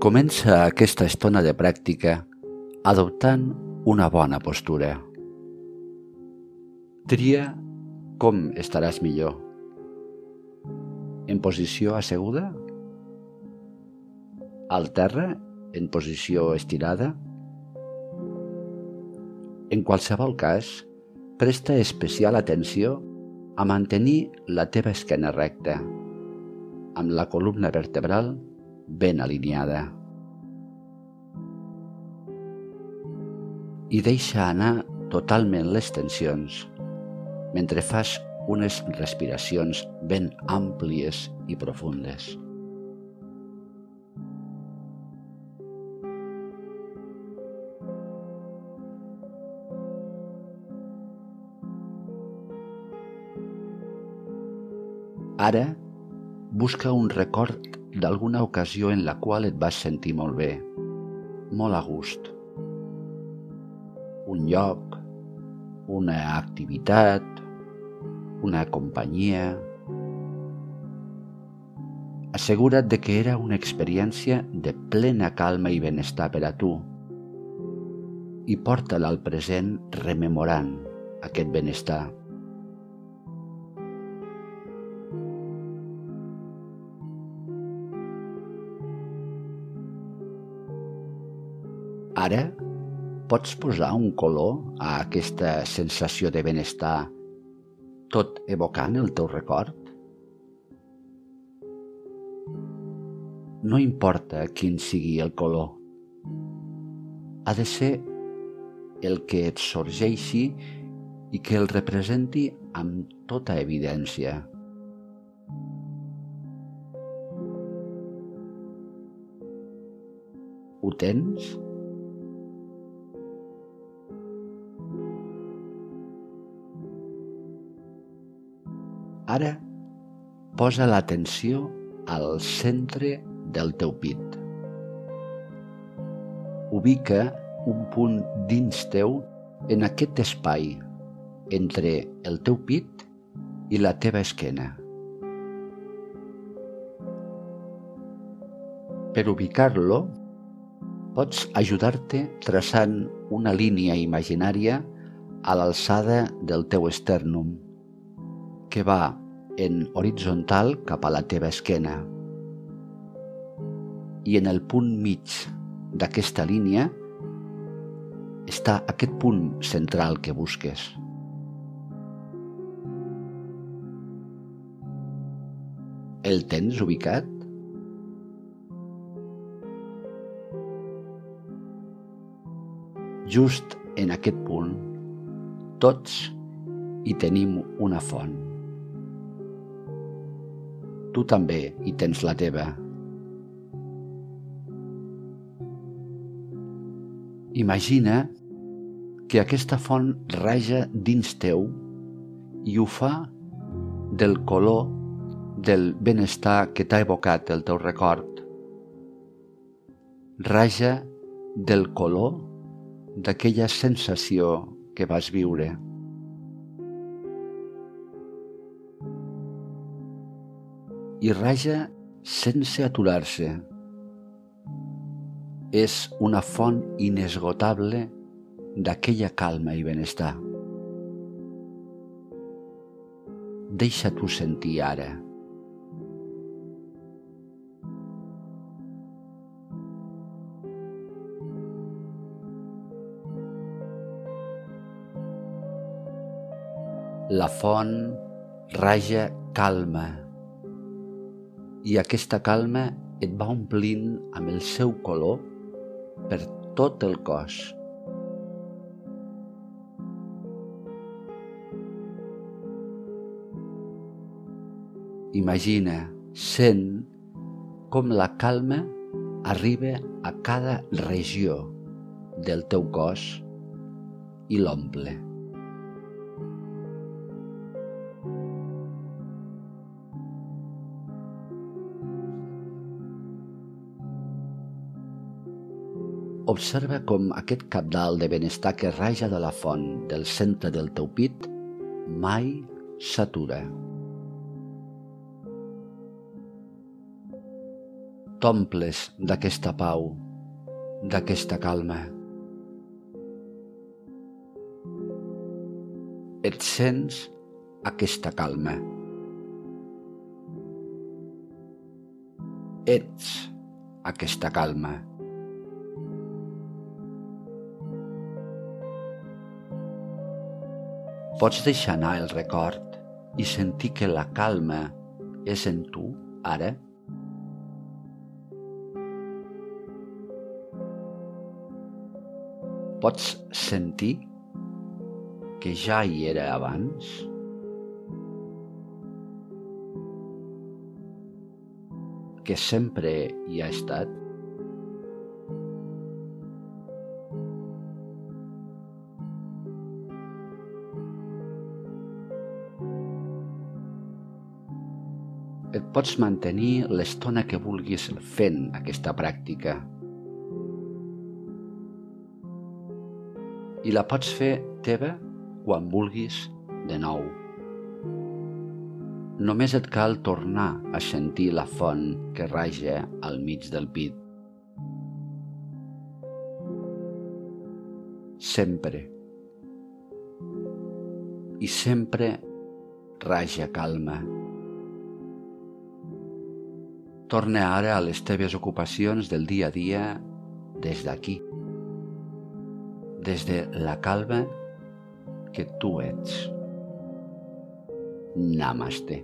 Comença aquesta estona de pràctica adoptant una bona postura. Tria com estaràs millor. En posició asseguda? Al terra, en posició estirada? En qualsevol cas, presta especial atenció a mantenir la teva esquena recta, amb la columna vertebral ben alineada. I deixa anar totalment les tensions mentre fas unes respiracions ben àmplies i profundes. Ara, busca un record d'alguna ocasió en la qual et vas sentir molt bé, molt a gust. Un lloc, una activitat, una companyia... Assegura't de que era una experiència de plena calma i benestar per a tu i porta-la al present rememorant aquest benestar. Ara pots posar un color a aquesta sensació de benestar, tot evocant el teu record? No importa quin sigui el color. Ha de ser el que et sorgeixi i que el representi amb tota evidència. Ho tens? Ara posa l'atenció al centre del teu pit. Ubica un punt dins teu en aquest espai entre el teu pit i la teva esquena. Per ubicar-lo, pots ajudar-te traçant una línia imaginària a l'alçada del teu esternum que va en horitzontal cap a la teva esquena. I en el punt mig d'aquesta línia està aquest punt central que busques. El tens ubicat? Just en aquest punt, tots hi tenim una font tu també hi tens la teva. Imagina que aquesta font raja dins teu i ho fa del color del benestar que t'ha evocat el teu record. Raja del color d'aquella sensació que vas viure. I raja sense aturar-se. És una font inesgotable d'aquella calma i benestar. Deixa-t'ho sentir ara. La font raja calma i aquesta calma et va omplint amb el seu color per tot el cos. Imagina, sent com la calma arriba a cada regió del teu cos i l'omple. Observa com aquest capdalt de benestar que raja de la font del centre del teu pit mai s'atura. T'omples d'aquesta pau, d'aquesta calma. Et sents aquesta calma. Ets aquesta calma. Pots deixar anar el record i sentir que la calma és en tu, ara? Pots sentir que ja hi era abans? Que sempre hi ha estat? Et pots mantenir l'estona que vulguis fent aquesta pràctica. I la pots fer teva quan vulguis de nou. Només et cal tornar a sentir la font que raja al mig del pit. Sempre. I sempre raja calma. Torna ara a les teves ocupacions del dia a dia des d'aquí, des de la calma que tu ets. Namaste.